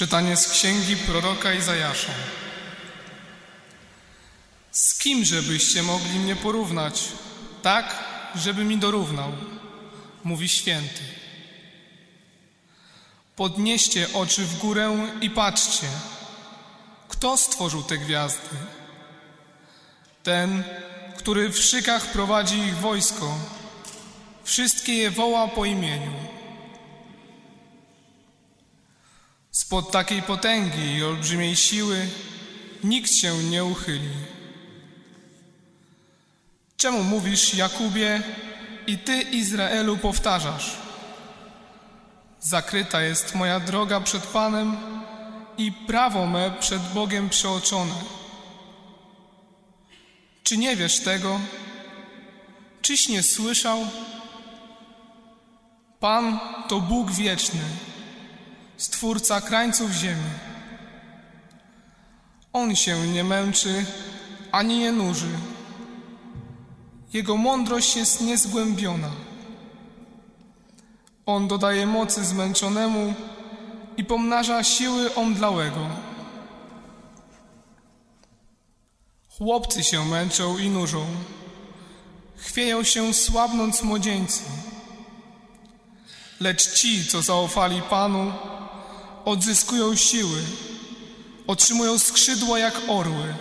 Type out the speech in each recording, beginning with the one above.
Czytanie z księgi proroka Izajasza. Z kimże byście mogli mnie porównać, tak, żeby mi dorównał, mówi święty. Podnieście oczy w górę i patrzcie, kto stworzył te gwiazdy? Ten, który w szykach prowadzi ich wojsko, wszystkie je woła po imieniu. Spod takiej potęgi i olbrzymiej siły nikt się nie uchyli. Czemu mówisz, Jakubie, i ty, Izraelu, powtarzasz? Zakryta jest moja droga przed Panem i prawo me przed Bogiem przeoczone. Czy nie wiesz tego? Czyś nie słyszał? Pan to Bóg wieczny Stwórca krańców ziemi. On się nie męczy ani nie nuży. Jego mądrość jest niezgłębiona. On dodaje mocy zmęczonemu i pomnaża siły omdlałego. Chłopcy się męczą i nużą, chwieją się słabnąc młodzieńcy. Lecz ci, co zaufali Panu, odzyskują siły, otrzymują skrzydła jak orły.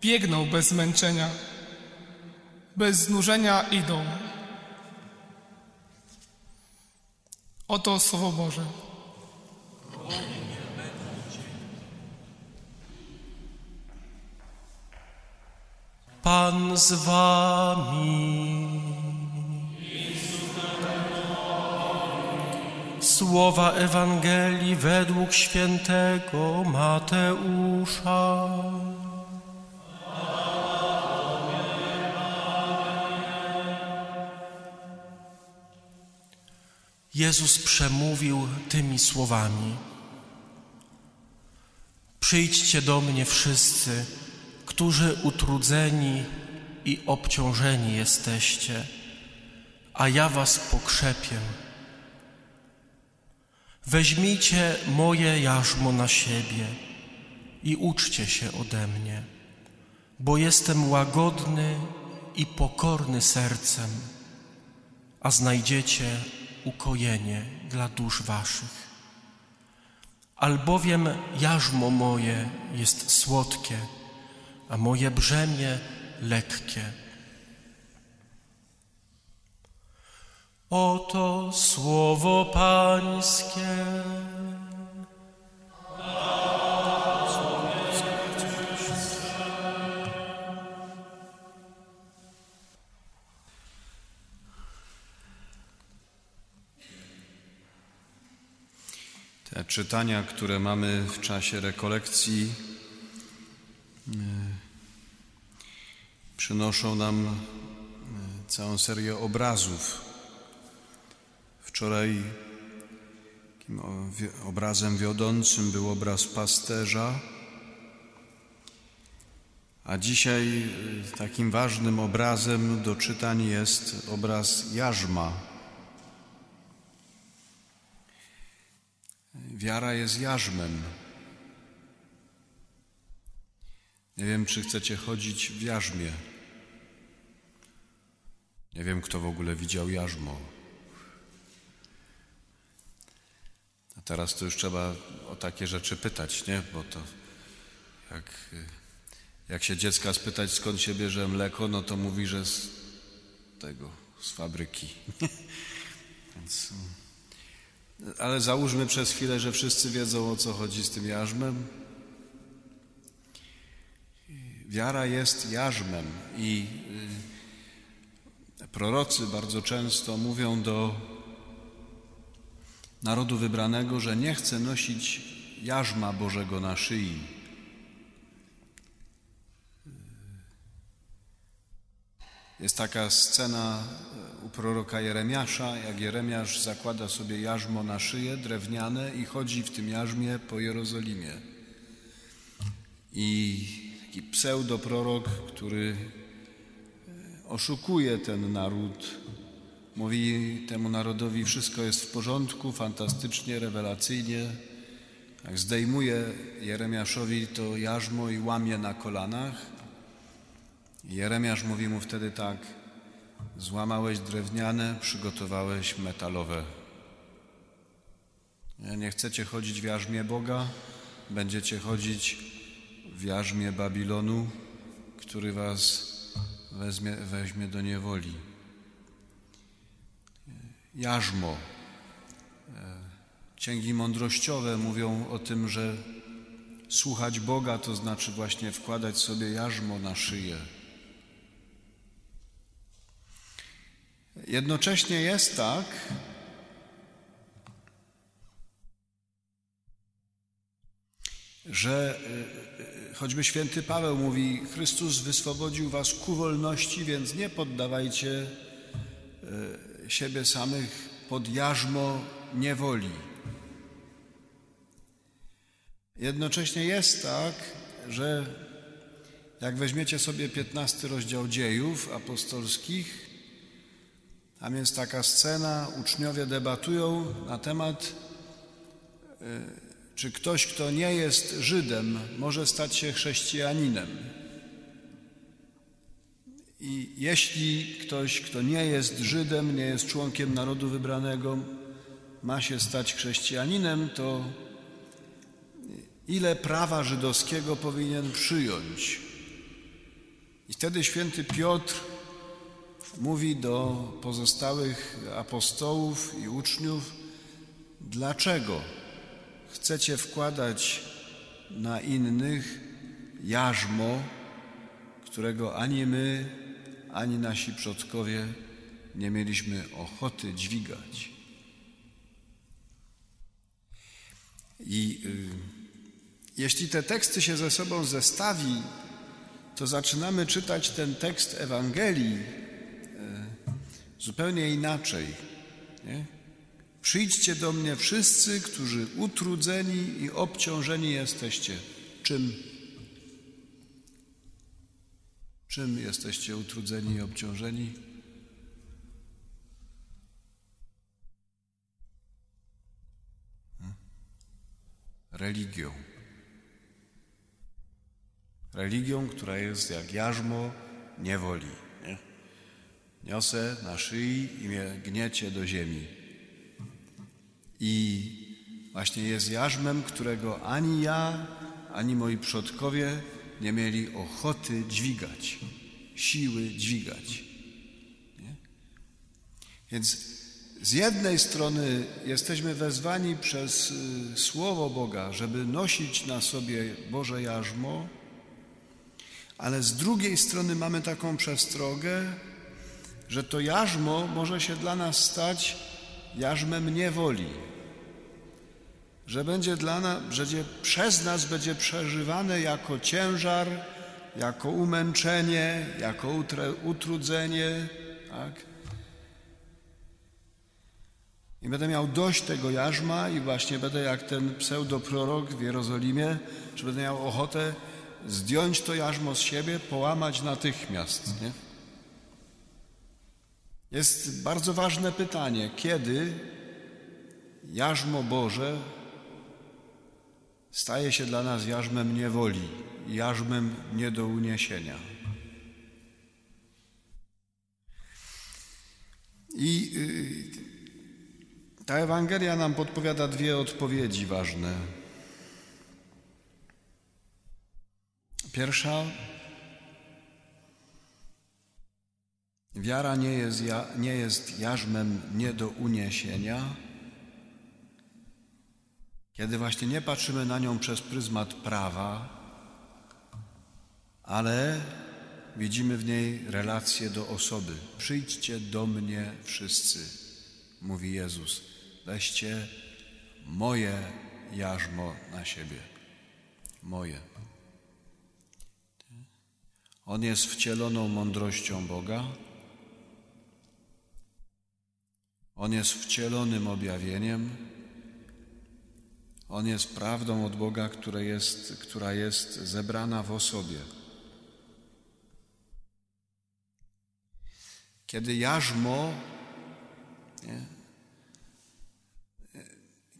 Biegną bez zmęczenia, bez znużenia idą. Oto Słowo Boże. Pan z wami. Słowa Ewangelii według świętego Mateusza. Jezus przemówił tymi słowami: Przyjdźcie do mnie wszyscy, którzy utrudzeni i obciążeni jesteście, a ja was pokrzepię. Weźmijcie moje jarzmo na siebie i uczcie się ode mnie, bo jestem łagodny i pokorny sercem, a znajdziecie ukojenie dla dusz waszych. Albowiem jarzmo moje jest słodkie, a moje brzemię lekkie. Oto słowo Pańskie. Te czytania, które mamy w czasie rekolekcji, y, przynoszą nam y, całą serię obrazów. Wczoraj obrazem wiodącym był obraz pasterza, a dzisiaj y, takim ważnym obrazem do czytań jest obraz jarzma. Wiara jest jarzmem. Nie wiem, czy chcecie chodzić w jarzmie. Nie wiem, kto w ogóle widział jarzmo. Teraz to już trzeba o takie rzeczy pytać, nie? Bo to jak, jak się dziecka spytać, skąd się bierze mleko, no to mówi, że z tego, z fabryki. Więc, ale załóżmy przez chwilę, że wszyscy wiedzą, o co chodzi z tym jarzmem. Wiara jest jarzmem i y, prorocy bardzo często mówią do narodu wybranego, że nie chce nosić jarzma Bożego na szyi. Jest taka scena u proroka Jeremiasza, jak Jeremiasz zakłada sobie jarzmo na szyję drewniane i chodzi w tym jarzmie po Jerozolimie. I taki pseudoprorok, który oszukuje ten naród, mówi temu narodowi: Wszystko jest w porządku, fantastycznie, rewelacyjnie. Jak zdejmuje Jeremiaszowi to jarzmo i łamie na kolanach. Jeremiasz mówi mu wtedy tak: Złamałeś drewniane, przygotowałeś metalowe. Nie chcecie chodzić w jarzmie Boga, będziecie chodzić w jarzmie Babilonu, który was weźmie, weźmie do niewoli. Jarzmo. Księgi mądrościowe mówią o tym, że słuchać Boga to znaczy właśnie wkładać sobie jarzmo na szyję. Jednocześnie jest tak, że e, e, choćby święty Paweł mówi: Chrystus wyswobodził was ku wolności, więc nie poddawajcie e, siebie samych pod jarzmo niewoli. Jednocześnie jest tak, że jak weźmiecie sobie 15 rozdział dziejów apostolskich, tam jest taka scena, uczniowie debatują na temat czy ktoś, kto nie jest Żydem, może stać się chrześcijaninem? I jeśli ktoś, kto nie jest Żydem, nie jest członkiem narodu wybranego, ma się stać chrześcijaninem, to ile prawa żydowskiego powinien przyjąć? I wtedy święty Piotr mówi do pozostałych apostołów i uczniów, dlaczego chcecie wkładać na innych jarzmo, którego ani my, ani nasi przodkowie nie mieliśmy ochoty dźwigać. I y, jeśli te teksty się ze sobą zestawi, to zaczynamy czytać ten tekst Ewangelii y, zupełnie inaczej. Nie? Przyjdźcie do mnie wszyscy, którzy utrudzeni i obciążeni jesteście. Czym? Czym jesteście utrudzeni i obciążeni? Hmm? Religią. Religią, która jest jak jarzmo niewoli. Nie? Niosę na szyi i mnie gniecie do ziemi. I właśnie jest jarzmem, którego ani ja, ani moi przodkowie nie mieli ochoty dźwigać, siły dźwigać. Nie? Więc z jednej strony jesteśmy wezwani przez y, Słowo Boga, żeby nosić na sobie Boże jarzmo, ale z drugiej strony mamy taką przestrogę, że to jarzmo może się dla nas stać jarzmem niewoli że będzie dla nas, że przez nas będzie przeżywane jako ciężar, jako umęczenie, jako utrudzenie, tak? I będę miał dość tego jarzma i właśnie będę jak ten pseudoprorok w Jerozolimie, że będę miał ochotę zdjąć to jarzmo z siebie, połamać natychmiast, nie? Jest bardzo ważne pytanie, kiedy jarzmo Boże staje się dla nas jarzmem niewoli, jarzmem nie do uniesienia. I y, ta Ewangelia nam podpowiada dwie odpowiedzi ważne. Pierwsza, wiara nie jest, nie jest jarzmem nie do uniesienia, kiedy właśnie nie patrzymy na nią przez pryzmat prawa, ale widzimy w niej relację do osoby. Przyjdźcie do mnie wszyscy, mówi Jezus. Weźcie moje jarzmo na siebie. Moje. On jest wcieloną mądrością Boga. On jest wcielonym objawieniem on jest prawdą od Boga, która jest, która jest zebrana w osobie. Kiedy jarzmo Nie?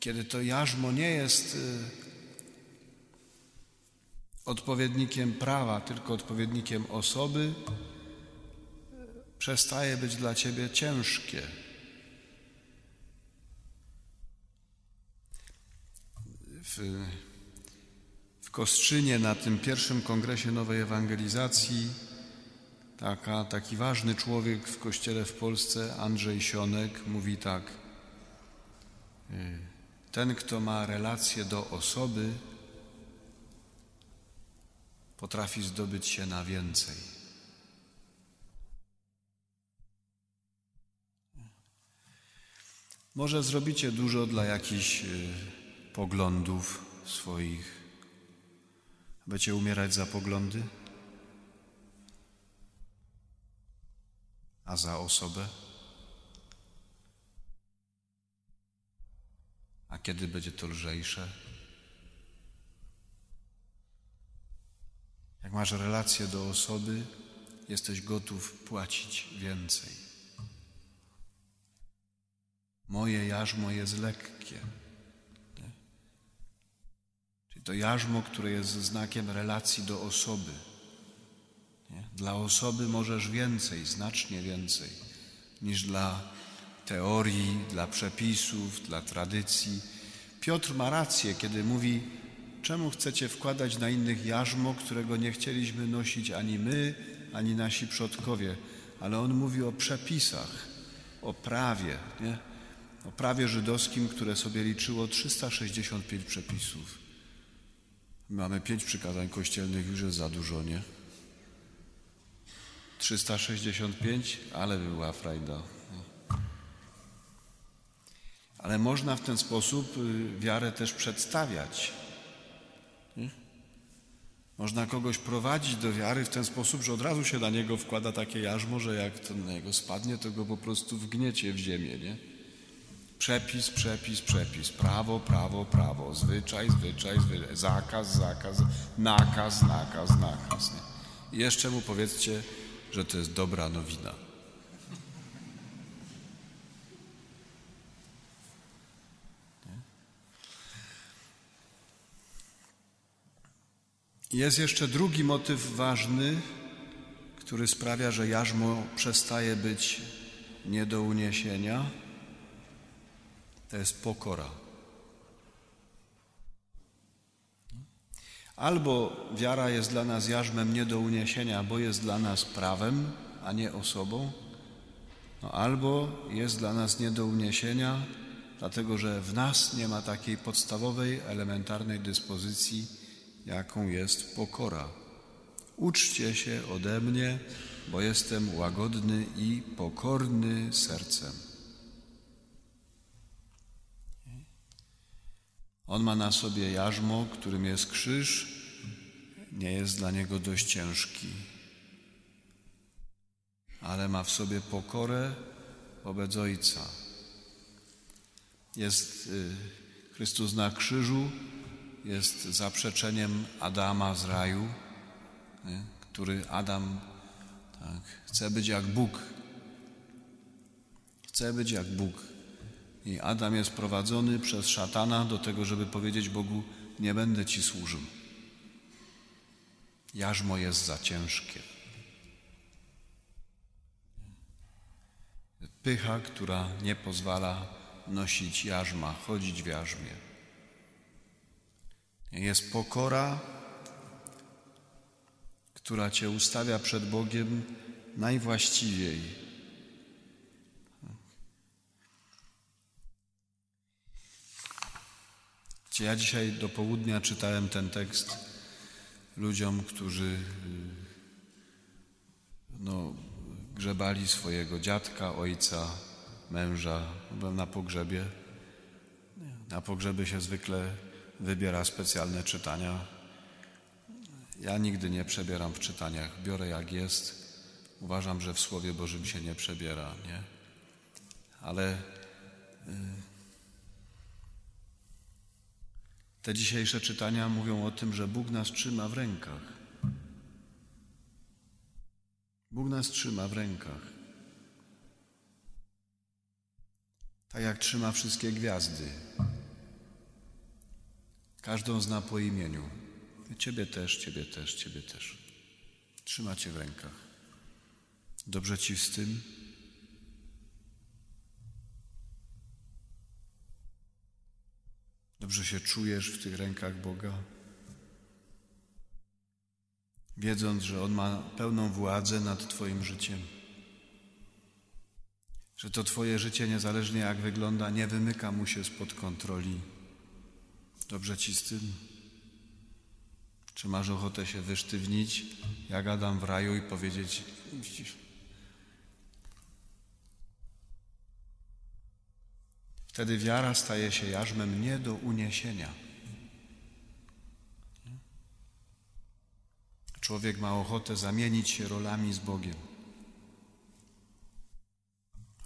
Kiedy to jarzmo nie jest y, odpowiednikiem prawa, tylko odpowiednikiem osoby, przestaje być dla ciebie ciężkie. W, w Kostrzynie na tym pierwszym kongresie nowej ewangelizacji taka, taki ważny człowiek w kościele w Polsce, Andrzej Sionek, mówi tak. Y, ten, kto ma relację do osoby, potrafi zdobyć się na więcej. Może zrobicie dużo dla jakichś y, poglądów swoich. Będziecie umierać za poglądy? A za osobę? A kiedy będzie to lżejsze? Jak masz relację do osoby, jesteś gotów płacić więcej. Moje jarzmo jest lekkie. To jarzmo, które jest znakiem relacji do osoby. Nie? Dla osoby możesz więcej, znacznie więcej niż dla teorii, dla przepisów, dla tradycji. Piotr ma rację, kiedy mówi, czemu chcecie wkładać na innych jarzmo, którego nie chcieliśmy nosić ani my, ani nasi przodkowie. Ale on mówi o przepisach, o prawie, nie? o prawie żydowskim, które sobie liczyło 365 przepisów. Mamy pięć przykazań kościelnych, już jest za dużo, nie? 365, ale by była frajda. Ale można w ten sposób y, wiarę też przedstawiać. Nie? Można kogoś prowadzić do wiary w ten sposób, że od razu się na niego wkłada takie jarzmo, że jak to na niego spadnie, to go po prostu wgniecie w ziemię. Nie? Przepis, przepis, przepis, prawo, prawo, prawo, zwyczaj, zwyczaj, zwyczaj, zakaz, zakaz, nakaz, nakaz, nakaz. Nie? I jeszcze mu powiedzcie, że to jest dobra nowina. Jest jeszcze drugi motyw ważny, który sprawia, że jarzmo przestaje być nie do uniesienia. To jest pokora. Albo wiara jest dla nas jarzmem nie do uniesienia, bo jest dla nas prawem, a nie osobą, no albo jest dla nas nie do uniesienia, dlatego że w nas nie ma takiej podstawowej, elementarnej dyspozycji, jaką jest pokora. Uczcie się ode mnie, bo jestem łagodny i pokorny sercem. On ma na sobie jarzmo, którym jest krzyż, nie jest dla niego dość ciężki, ale ma w sobie pokorę wobec Ojca. Jest y, Chrystus na krzyżu, jest zaprzeczeniem Adama z raju, nie? który Adam tak, chce być jak Bóg. Chce być jak Bóg. I Adam jest prowadzony przez szatana do tego, żeby powiedzieć Bogu: Nie będę ci służył. Jarzmo jest za ciężkie. Pycha, która nie pozwala nosić jarzma, chodzić w jarzmie. Jest pokora, która Cię ustawia przed Bogiem najwłaściwiej. Ja dzisiaj do południa czytałem ten tekst ludziom, którzy no, grzebali swojego dziadka, ojca, męża. Byłem na pogrzebie. Na pogrzeby się zwykle wybiera specjalne czytania. Ja nigdy nie przebieram w czytaniach, biorę jak jest. Uważam, że w Słowie Bożym się nie przebiera, nie? Ale y, te dzisiejsze czytania mówią o tym, że Bóg nas trzyma w rękach. Bóg nas trzyma w rękach. Tak jak trzyma wszystkie gwiazdy. Każdą zna po imieniu. Ciebie też, Ciebie też, Ciebie też. Trzyma Cię w rękach. Dobrze Ci z tym? Dobrze się czujesz w tych rękach Boga? Wiedząc, że On ma pełną władzę nad Twoim życiem. Że to Twoje życie, niezależnie jak wygląda, nie wymyka mu się spod kontroli. Dobrze Ci z tym? Czy masz ochotę się wysztywnić, jak Adam w raju i powiedzieć, Wtedy wiara staje się jarzmem nie do uniesienia. Człowiek ma ochotę zamienić się rolami z Bogiem.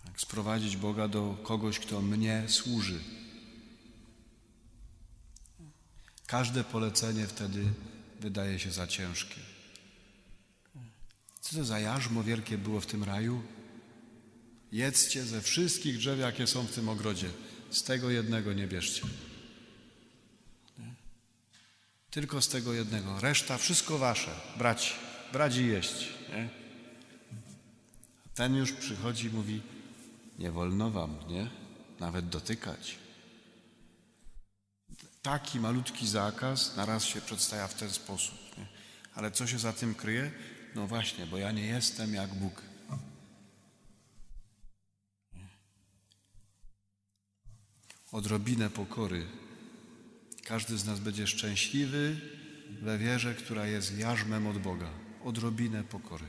Tak, sprowadzić Boga do kogoś, kto mnie służy. Każde polecenie wtedy wydaje się za ciężkie. Co to za jarzmo wielkie było w tym raju? Jedzcie ze wszystkich drzew, jakie są w tym ogrodzie. Z tego jednego nie bierzcie. Tylko z tego jednego. Reszta wszystko wasze. Brać, brać i jeść. Nie? Ten już przychodzi i mówi, nie wolno wam, nie? Nawet dotykać. Taki malutki zakaz naraz się przedstawia w ten sposób. Nie? Ale co się za tym kryje? No właśnie, bo ja nie jestem jak Bóg. Odrobinę pokory. Każdy z nas będzie szczęśliwy we wierze, która jest jarzmem od Boga. Odrobinę pokory.